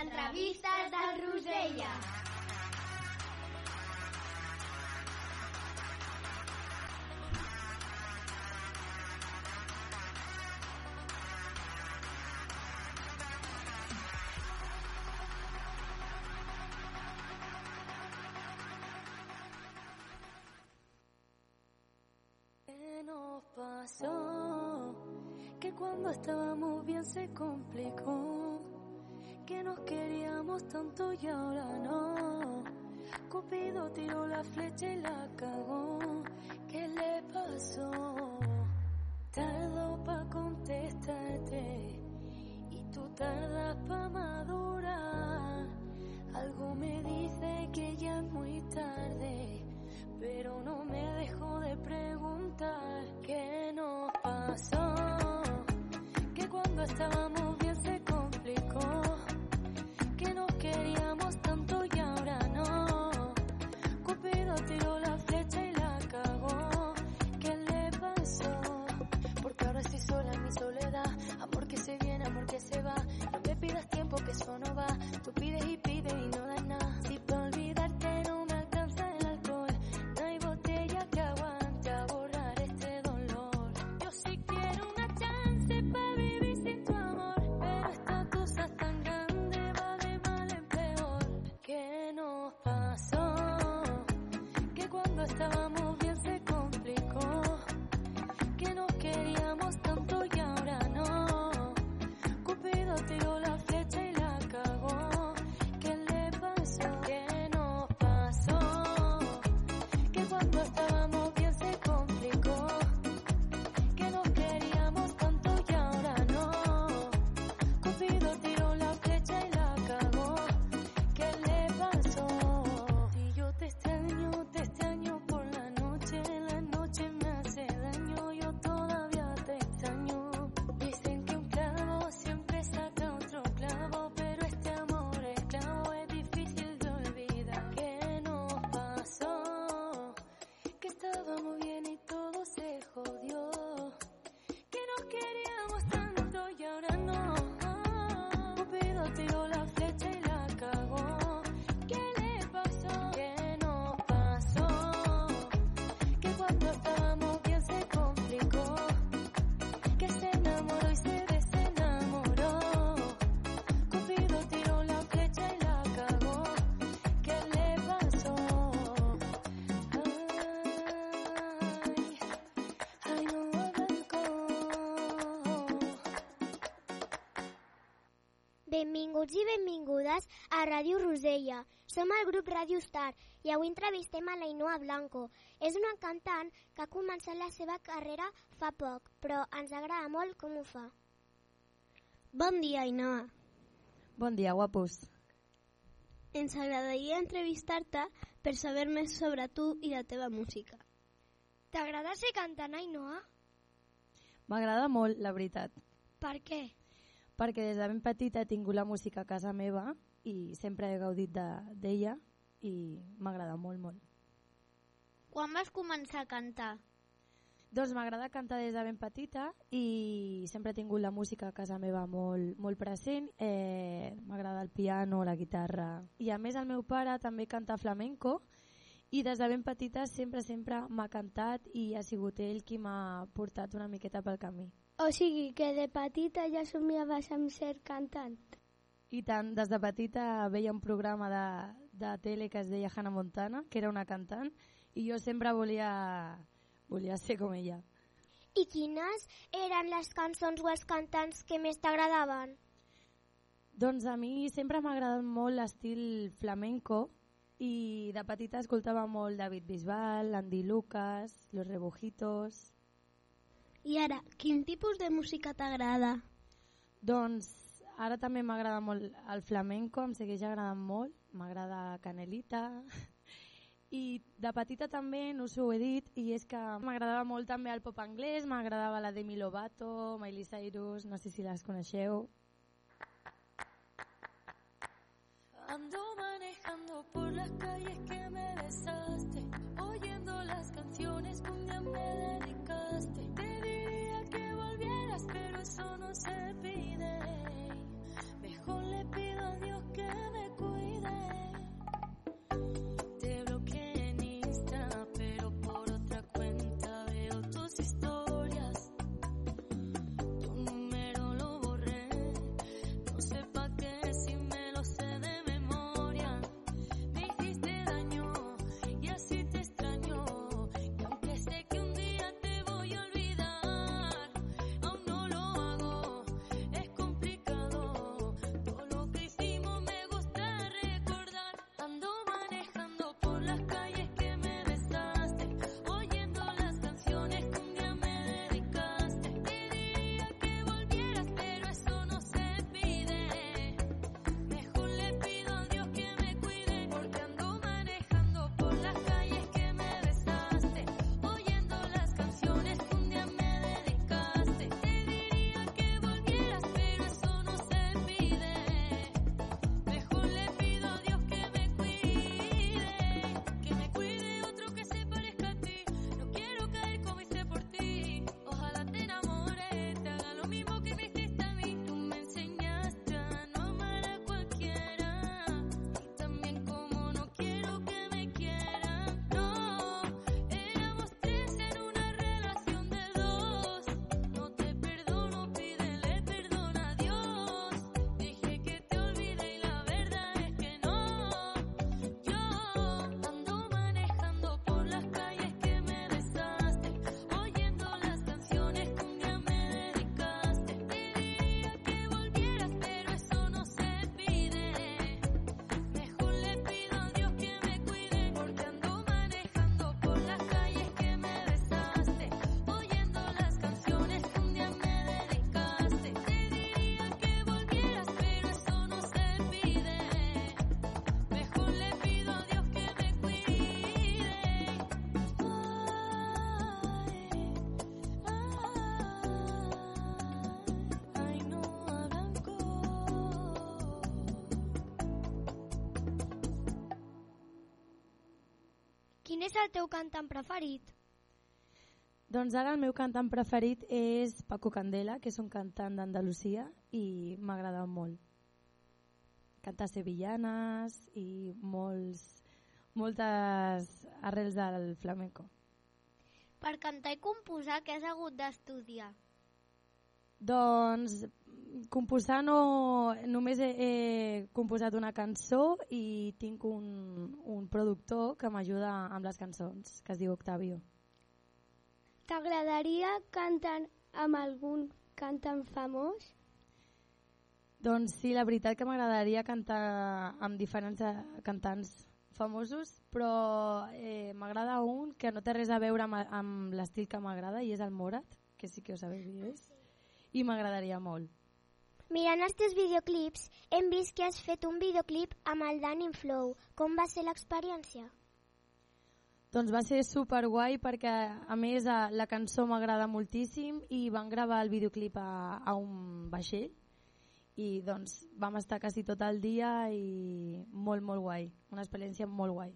entrevistes del Rosella. ¿Qué nos pasó? Que cuando estábamos bien se complicó. Tanto y ahora no. Cupido tiró la flecha y la cagó. ¿Qué le pasó? A Ràdio Rosella. Som el grup Ràdio Star i avui entrevistem a l'Ainoa Blanco. És una cantant que ha començat la seva carrera fa poc, però ens agrada molt com ho fa. Bon dia, Ainoa. Bon dia, guapos. Ens agradaria entrevistar-te per saber més sobre tu i la teva música. T'agrada ser cantant, Ainoa? M'agrada molt, la veritat, Per què? perquè des de ben petita he tingut la música a casa meva i sempre he gaudit de- d'ella i m'agrada molt, molt. Quan vas començar a cantar? Doncs m'agrada cantar des de ben petita i sempre he tingut la música a casa meva molt, molt present. Eh, m'agrada el piano, la guitarra. I a més el meu pare també canta flamenco i des de ben petita sempre, sempre m'ha cantat i ha sigut ell qui m'ha portat una miqueta pel camí. O sigui que de petita ja somiaves amb ser cantant. I tant, des de petita veia un programa de, de tele que es deia Hannah Montana, que era una cantant, i jo sempre volia, volia ser com ella. I quines eren les cançons o els cantants que més t'agradaven? Doncs a mi sempre m'ha agradat molt l'estil flamenco i de petita escoltava molt David Bisbal, Andy Lucas, Los Rebujitos... I ara, quin tipus de música t'agrada? Doncs ara també m'agrada molt el flamenco, em segueix agradant molt, m'agrada Canelita i de petita també, no us ho he dit, i és que m'agradava molt també el pop anglès, m'agradava la Demi Lovato, Miley Cyrus, no sé si les coneixeu. Ando manejando por las calles que me besaste, oyendo las canciones que un día me dedicaste. Te diría que volvieras, pero eso no se pide. Quin és el teu cantant preferit? Doncs ara el meu cantant preferit és Paco Candela, que és un cantant d'Andalusia i m'agrada molt. Canta sevillanes i molts, moltes arrels del flamenco. Per cantar i composar, què has hagut d'estudiar? Doncs composar no, només he, he composat una cançó i tinc un, un productor que m'ajuda amb les cançons, que es diu Octavio. T'agradaria cantar amb algun cantant famós? Doncs sí, la veritat que m'agradaria cantar amb diferents eh, cantants famosos, però eh, m'agrada un que no té res a veure amb, amb l'estil que m'agrada i és el Morat, que sí que ho sabeu qui és, i m'agradaria molt. Mirant els teus videoclips, hem vist que has fet un videoclip amb el Danny Flow. Com va ser l'experiència? Doncs va ser super guai perquè a més a, la cançó m'agrada moltíssim i van gravar el videoclip a, a un vaixell i doncs vam estar quasi tot el dia i molt molt guai, una experiència molt guai.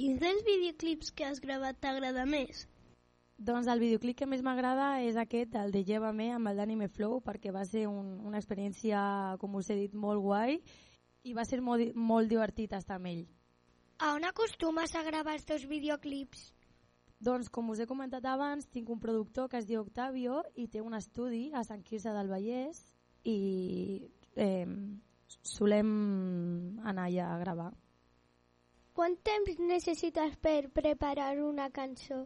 Quins dels videoclips que has gravat t'agrada més? Doncs el videoclip que més m'agrada és aquest, el de Llévame, amb el d'Anime Flow, perquè va ser un, una experiència, com us he dit, molt guai i va ser molt, molt divertit estar amb ell. A on acostumes a gravar els teus videoclips? Doncs, com us he comentat abans, tinc un productor que es diu Octavio i té un estudi a Sant Quirze del Vallès i eh, solem anar allà a gravar. Quant temps necessites per preparar una cançó?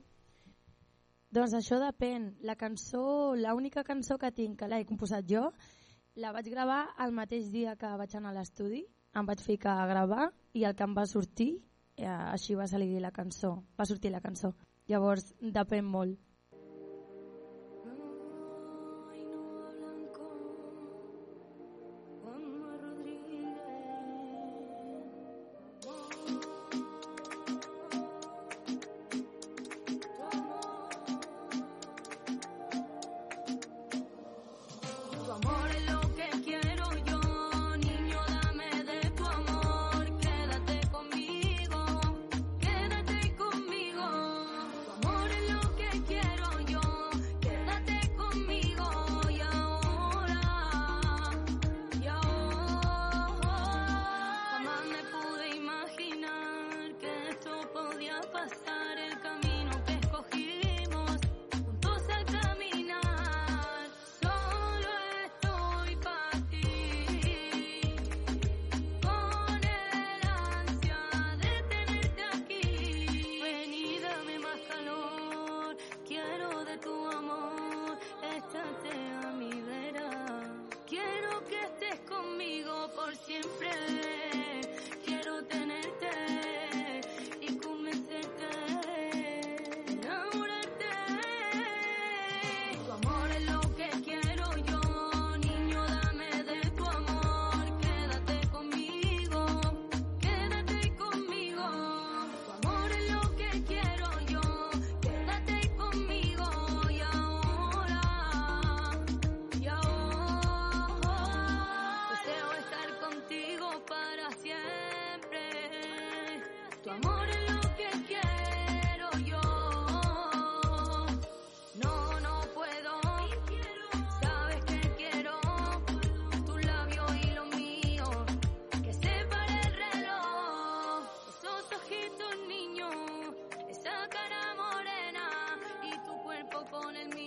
Doncs això depèn. La cançó, l'única cançó que tinc, que l'he composat jo, La vaig gravar el mateix dia que vaig anar a l'estudi, em vaig ficar a gravar i el que em va sortir, eh, així va salir la cançó, va sortir la cançó. Llavors depèn molt. Ojitos niños. Esa cara morena. Y tu cuerpo con el mío.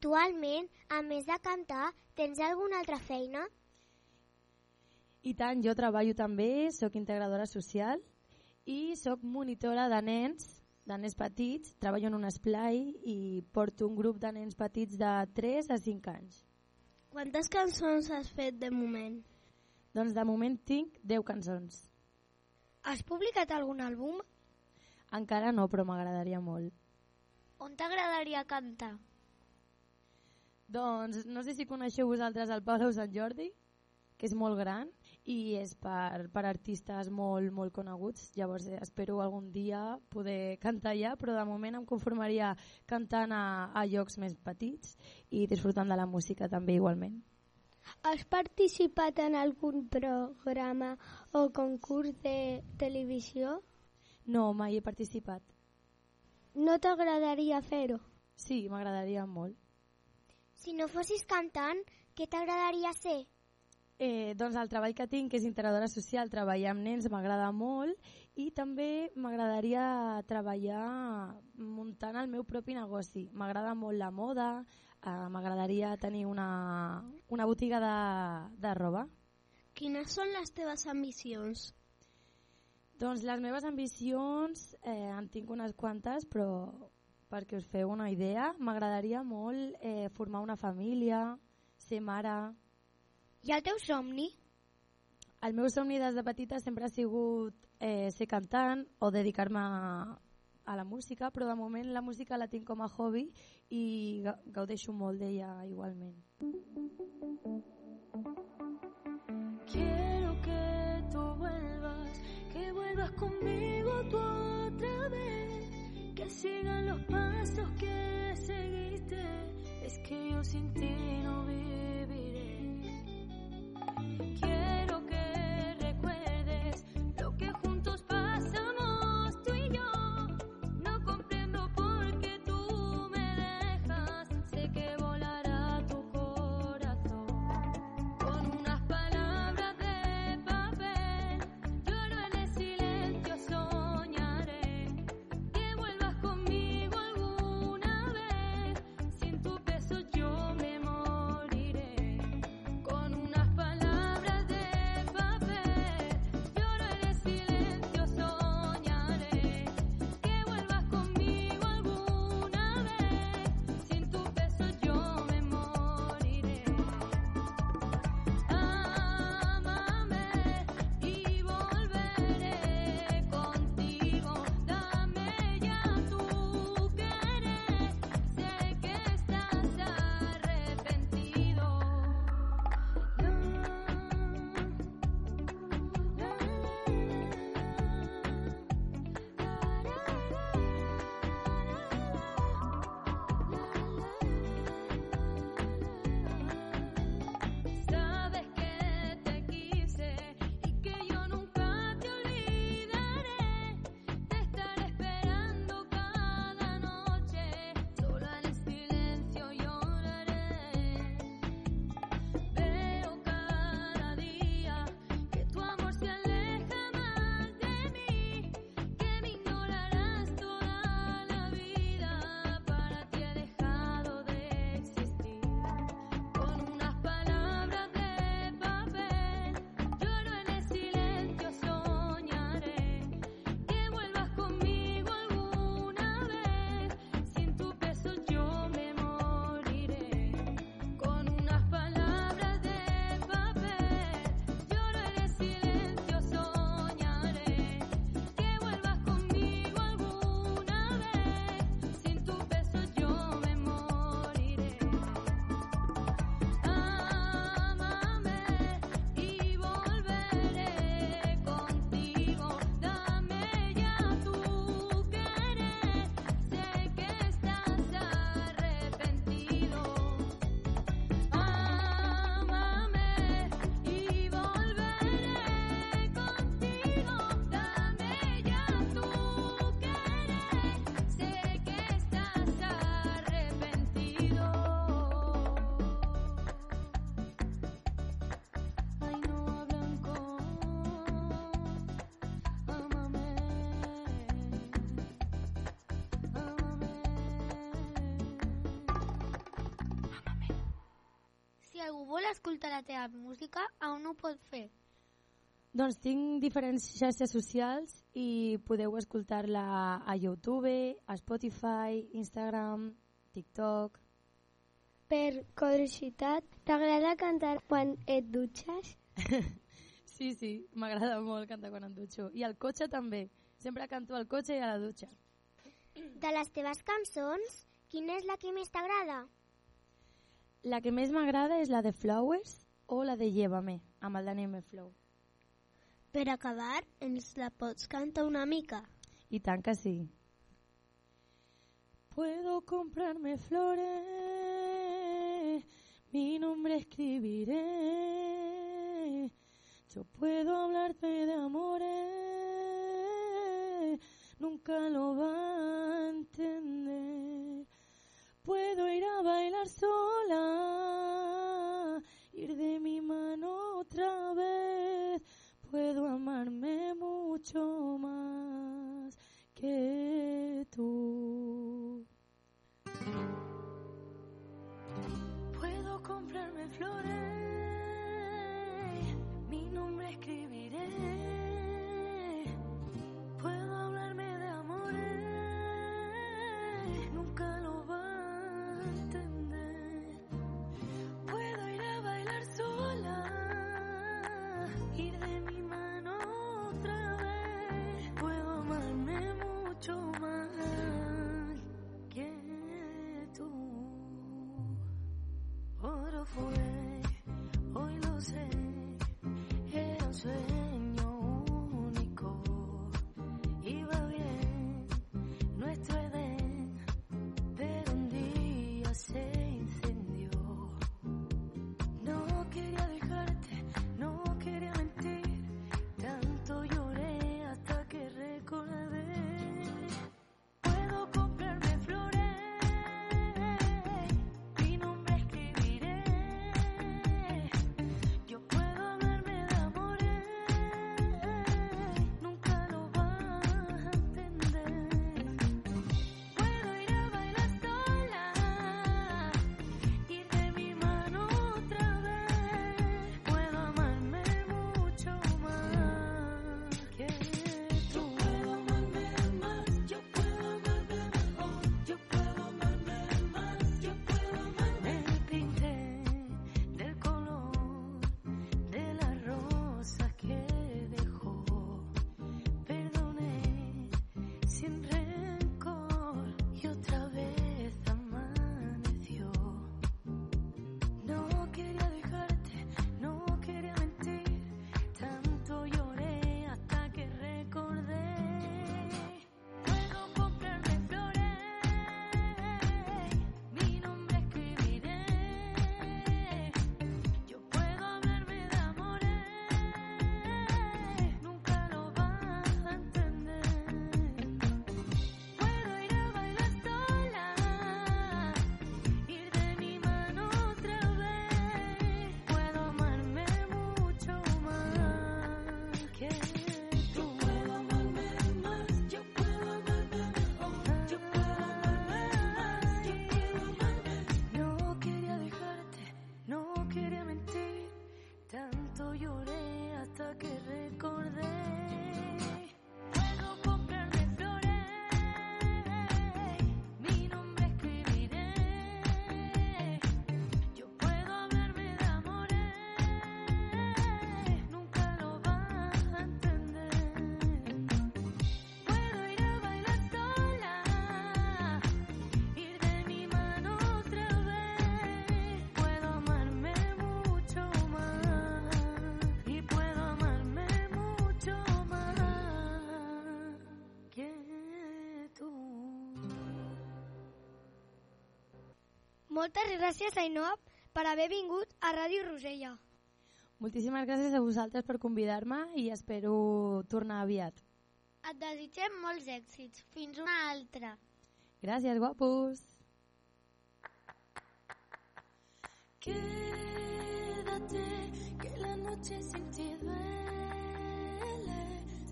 Actualment, a més de cantar, tens alguna altra feina? I tant, jo treballo també, sóc integradora social i sóc monitora de nens, de nens petits, treballo en un esplai i porto un grup de nens petits de 3 a 5 anys. Quantes cançons has fet de moment? Doncs de moment tinc 10 cançons. Has publicat algun àlbum? Encara no, però m'agradaria molt. On t'agradaria cantar? Doncs no sé si coneixeu vosaltres el Palau Sant Jordi, que és molt gran i és per, per artistes molt, molt coneguts. Llavors eh, espero algun dia poder cantar allà, però de moment em conformaria cantant a, a llocs més petits i disfrutant de la música també igualment. Has participat en algun programa o concurs de televisió? No, mai he participat. No t'agradaria fer-ho? Sí, m'agradaria molt. Si no fossis cantant, què t'agradaria ser? Eh, doncs el treball que tinc, que és integradora social, treballar amb nens m'agrada molt i també m'agradaria treballar muntant el meu propi negoci. M'agrada molt la moda, eh, m'agradaria tenir una, una botiga de, de roba. Quines són les teves ambicions? Doncs les meves ambicions, eh, en tinc unes quantes, però perquè us feu una idea, m'agradaria molt eh, formar una família, ser mare, I el teu somni? El meu somni des de petita sempre ha sigut eh, ser cantant o dedicar-me a, a la música, però de moment la música la tinc com a hobby i ga- gaudeixo molt d'ella igualment. Quiero que tú vuelvas, que vuelvas conmigo tú otra vez, sigan los pasos que seguiste, es que yo sin ti no viviré. Quiero escoltar la teva música, on ho pot fer? Doncs tinc diferents xarxes socials i podeu escoltar-la a YouTube, a Spotify, Instagram, TikTok... Per curiositat, t'agrada cantar quan et dutxes? Sí, sí, m'agrada molt cantar quan em dutxo. I al cotxe també. Sempre canto al cotxe i a la dutxa. De les teves cançons, quina és la que més t'agrada? La que més m'agrada és la de Flowers o la de Llévame, amb el. Flow. Per acabar, ens la pots cantar una mica? Y tan que sí. Puedo comprarme flores, mi nombre escribiré. Yo puedo hablarte de amores, nunca lo va a entender. Puedo ir a bailar sola, ir de mi mano otra vez. Puedo amarme mucho más que tú. Puedo comprarme flores, mi nombre escribiré. beautiful guerra. Moltes gràcies, Ainhoa, per haver vingut a Ràdio Rosella. Moltíssimes gràcies a vosaltres per convidar-me i espero tornar aviat. Et desitgem molts èxits. Fins una altra. Gracias, guapos. Quédate, que la noche sin ti duele.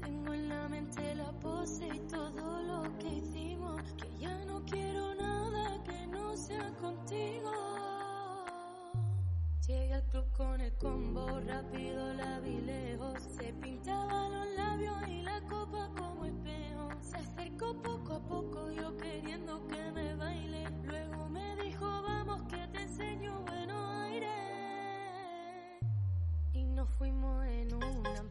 Tengo en la mente la pose y todo lo que hicimos. Que ya no quiero nada que no sea contigo. Llegué al club con el combo, rápido la vi lejos. Se pintaba los labios y la copa como espejo. Se acercó poco a poco, yo queriendo que me baile. Luego me dijo, vamos que te enseño buenos aires. Y nos fuimos en una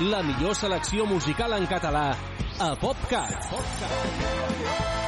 La millor selecció musical en català a PopCat. PopCat.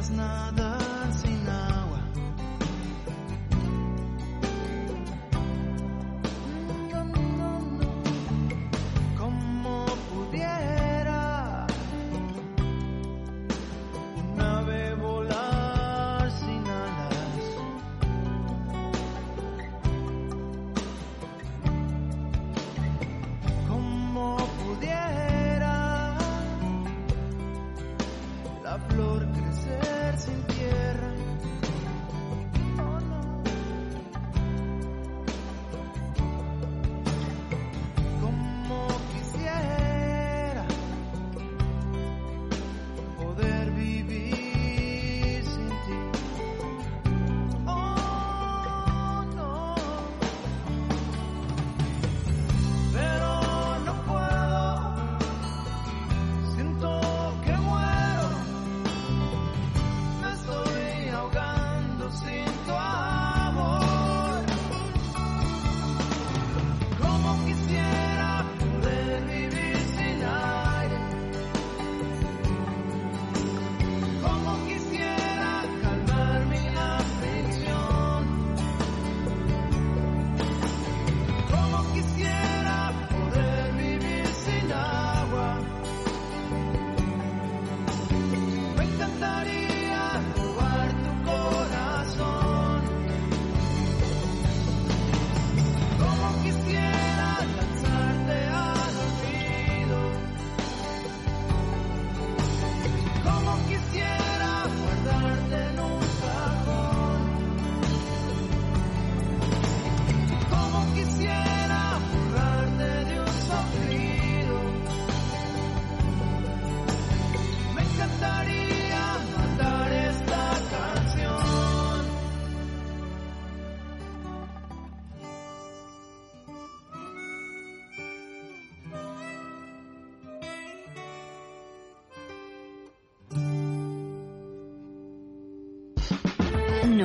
es nada sin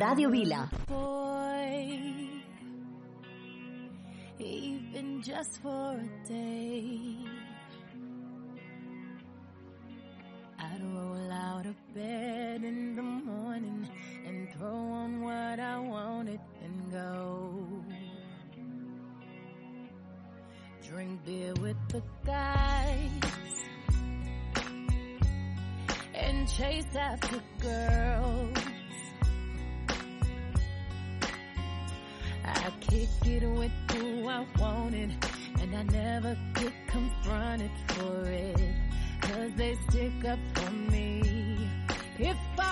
Radio Vila. Boy, even just for a day, I'd roll out of bed in the morning and throw on what I wanted and go. Drink beer with the guys and chase after girls. I kick it with who I wanted, and I never get confronted for it, cause they stick up for me. If I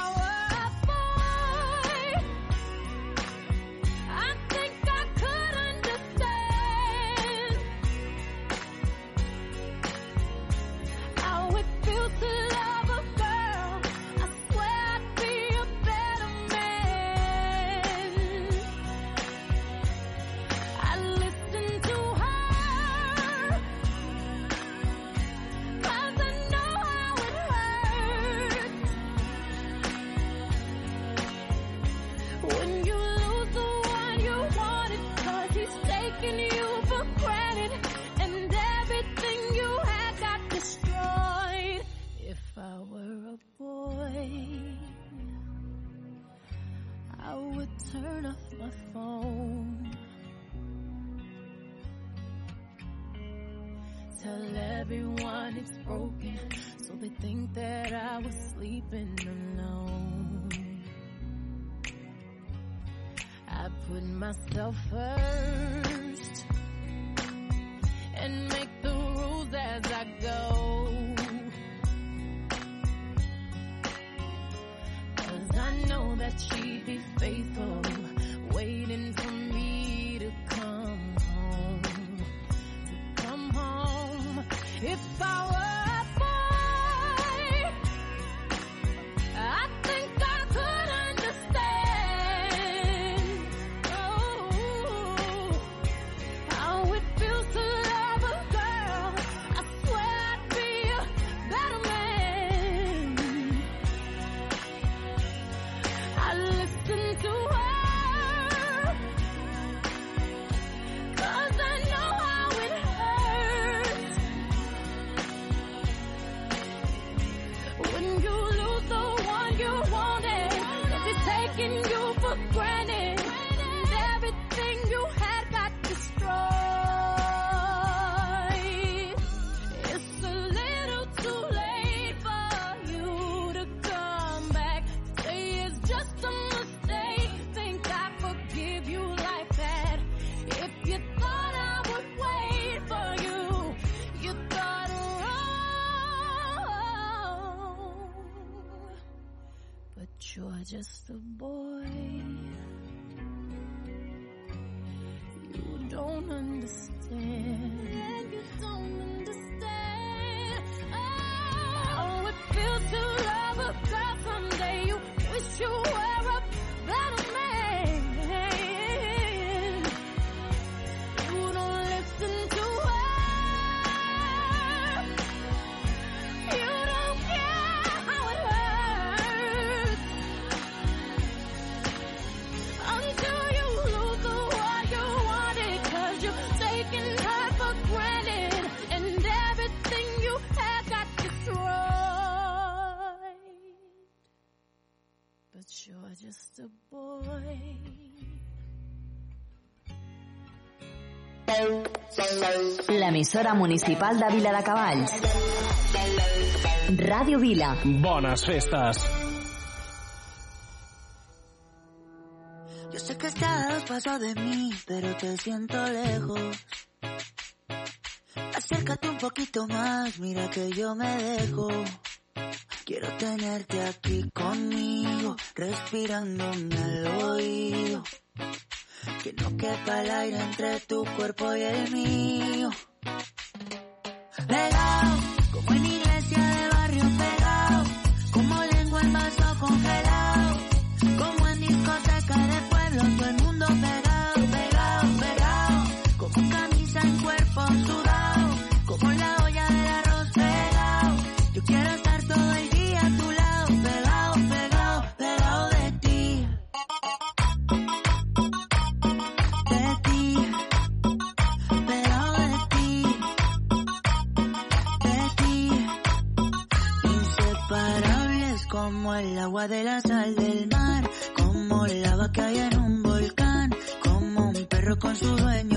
sleeping alone. I put myself first. Emisora municipal de Vila de Cavalls. Radio Vila. Bones festes. Yo sé que estás paso de mí, pero te siento lejos. Acércate un poquito más, mira que yo me dejo. Quiero tenerte aquí conmigo, respirándome al oído que no quepa el aire entre tu cuerpo y el mío. de la sal del mar, como lava que hay en un volcán, como un perro con su dueño.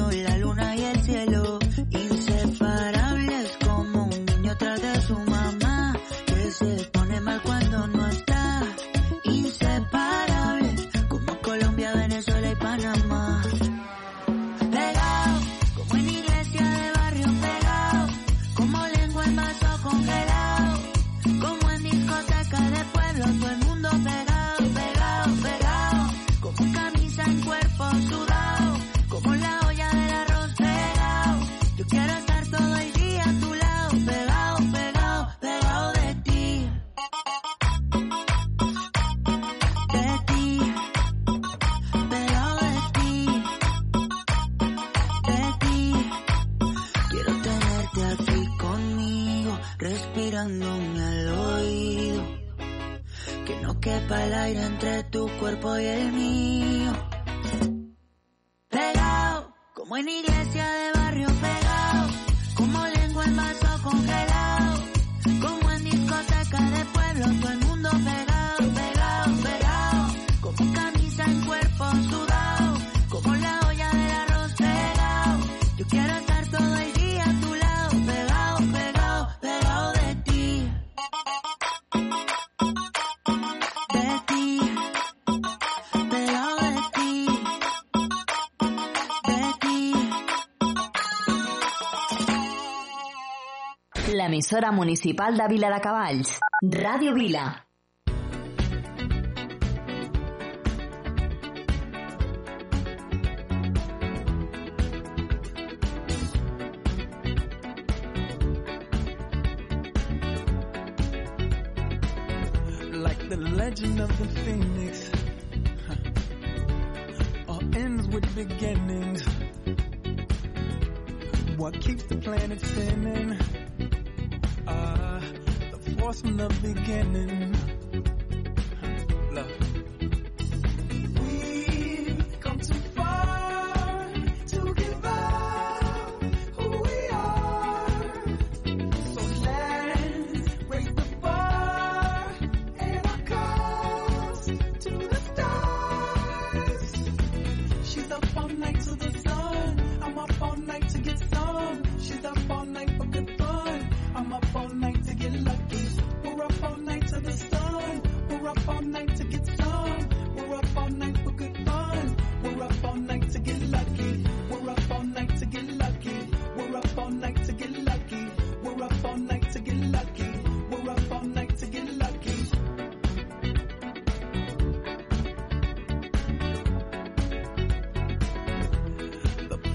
l'emissora municipal de Vila de Cavalls. Ràdio Vila,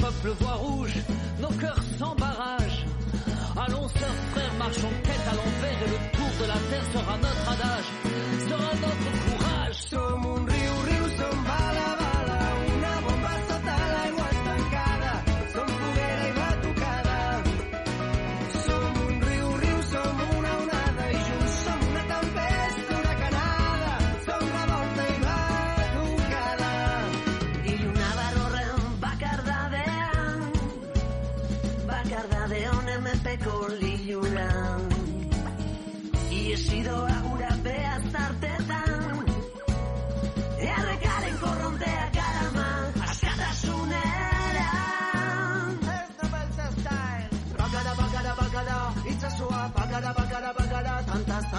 peuple voit rouge, nos cœurs sans barrage. Allons, sœurs, frères, marchons tête à l'envers et le tour de la terre sera notre adage.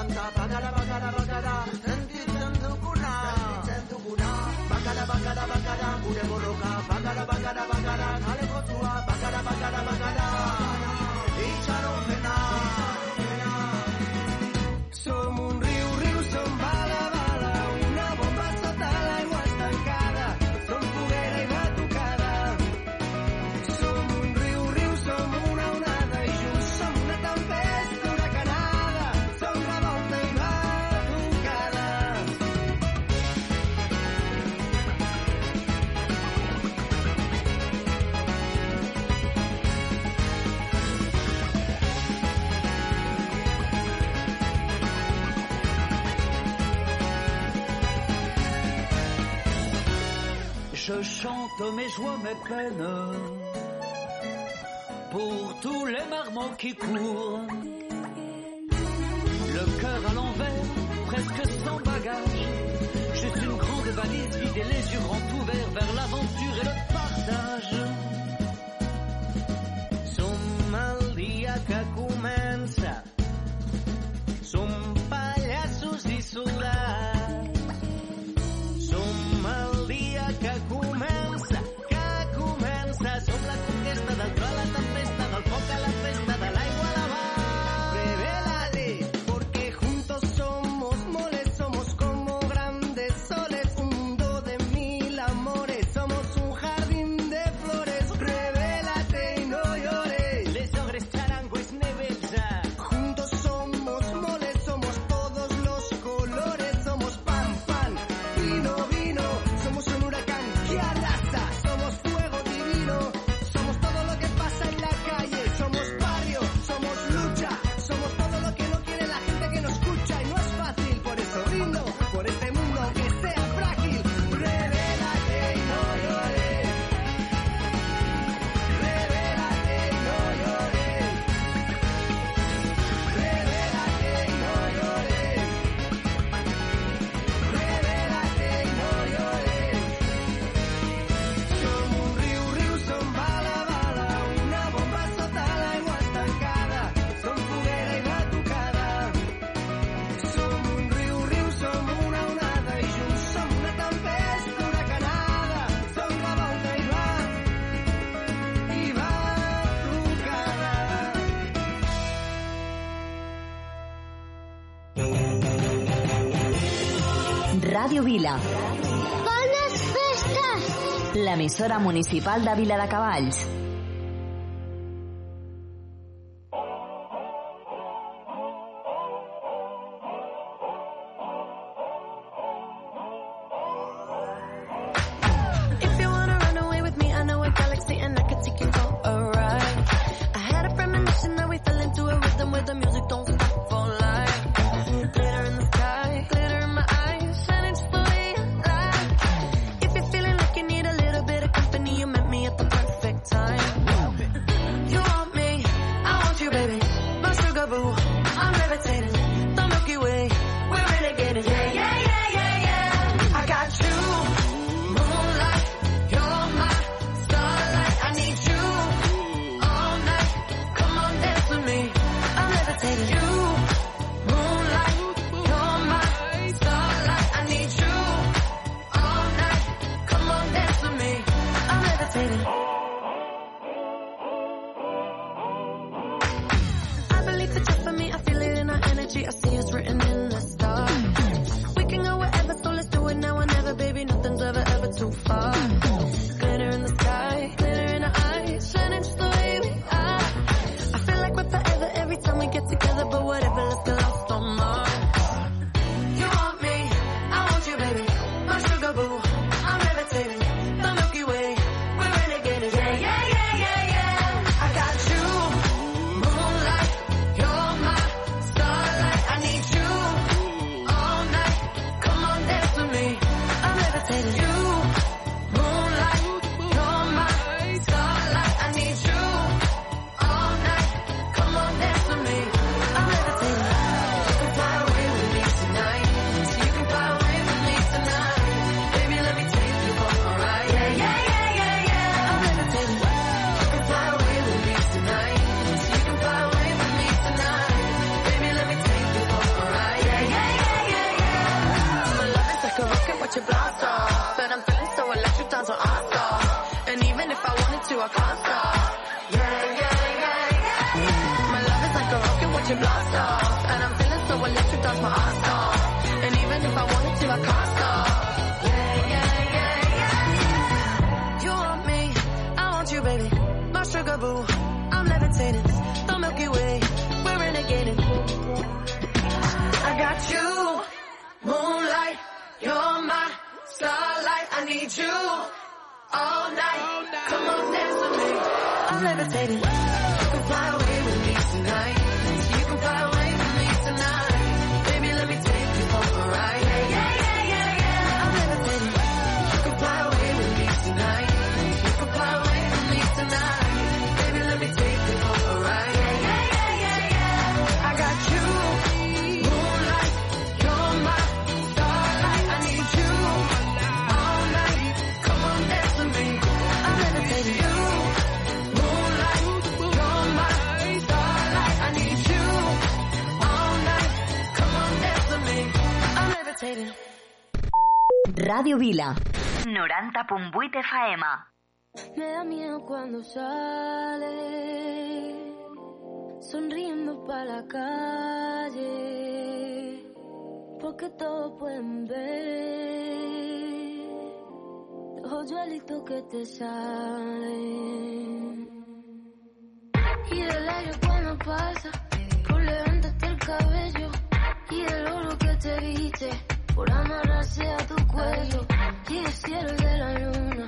Santa Bagala Bagala Bagala Santi Chandukuna Santi Chandukuna Bagala Bagala Bagala Bude Boloka Bagala Bagala Bagala Kale Je chante mes joies, mes peines, pour tous les marmots qui courent. Le cœur à l'envers, presque sans bagage, juste une grande valise vide et les yeux grands ouverts vers l'aventure et le partage. Radio Vila. Bones festes! L'emissora municipal de Vila de Cavalls. Ràdio Vila. 90.8 FM. Me da miedo cuando sale, sonriendo para la calle, porque todos pueden ver los hoyuelitos que te salen. Y del aire cuando pasa, por levantarte el cabello, y del oro que te viste, por amarrarse a tu cuello, y el cielo de la luna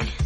it.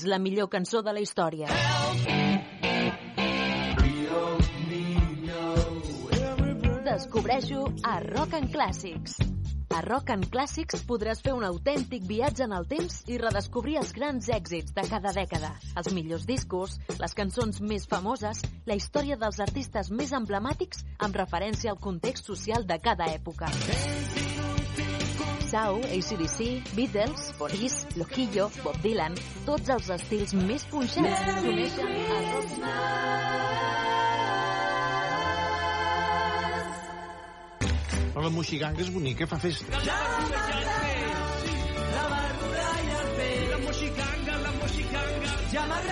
És la millor cançó de la història? Descobreixo a Rock and Clàssics. A Rock and Clàssics podràs fer un autèntic viatge en el temps i redescobrir els grans èxits de cada dècada, els millors discos, les cançons més famoses, la història dels artistes més emblemàtics amb referència al context social de cada època. Sau, ACDC, Beatles, Police, Lojillo, Bob Dylan, tots els estils més punxats s'uneixen a Rock Però la moixiganga és bonica, fa festa. La barbuda i el pell, la moixiganga, la moixiganga. Ja m'agrada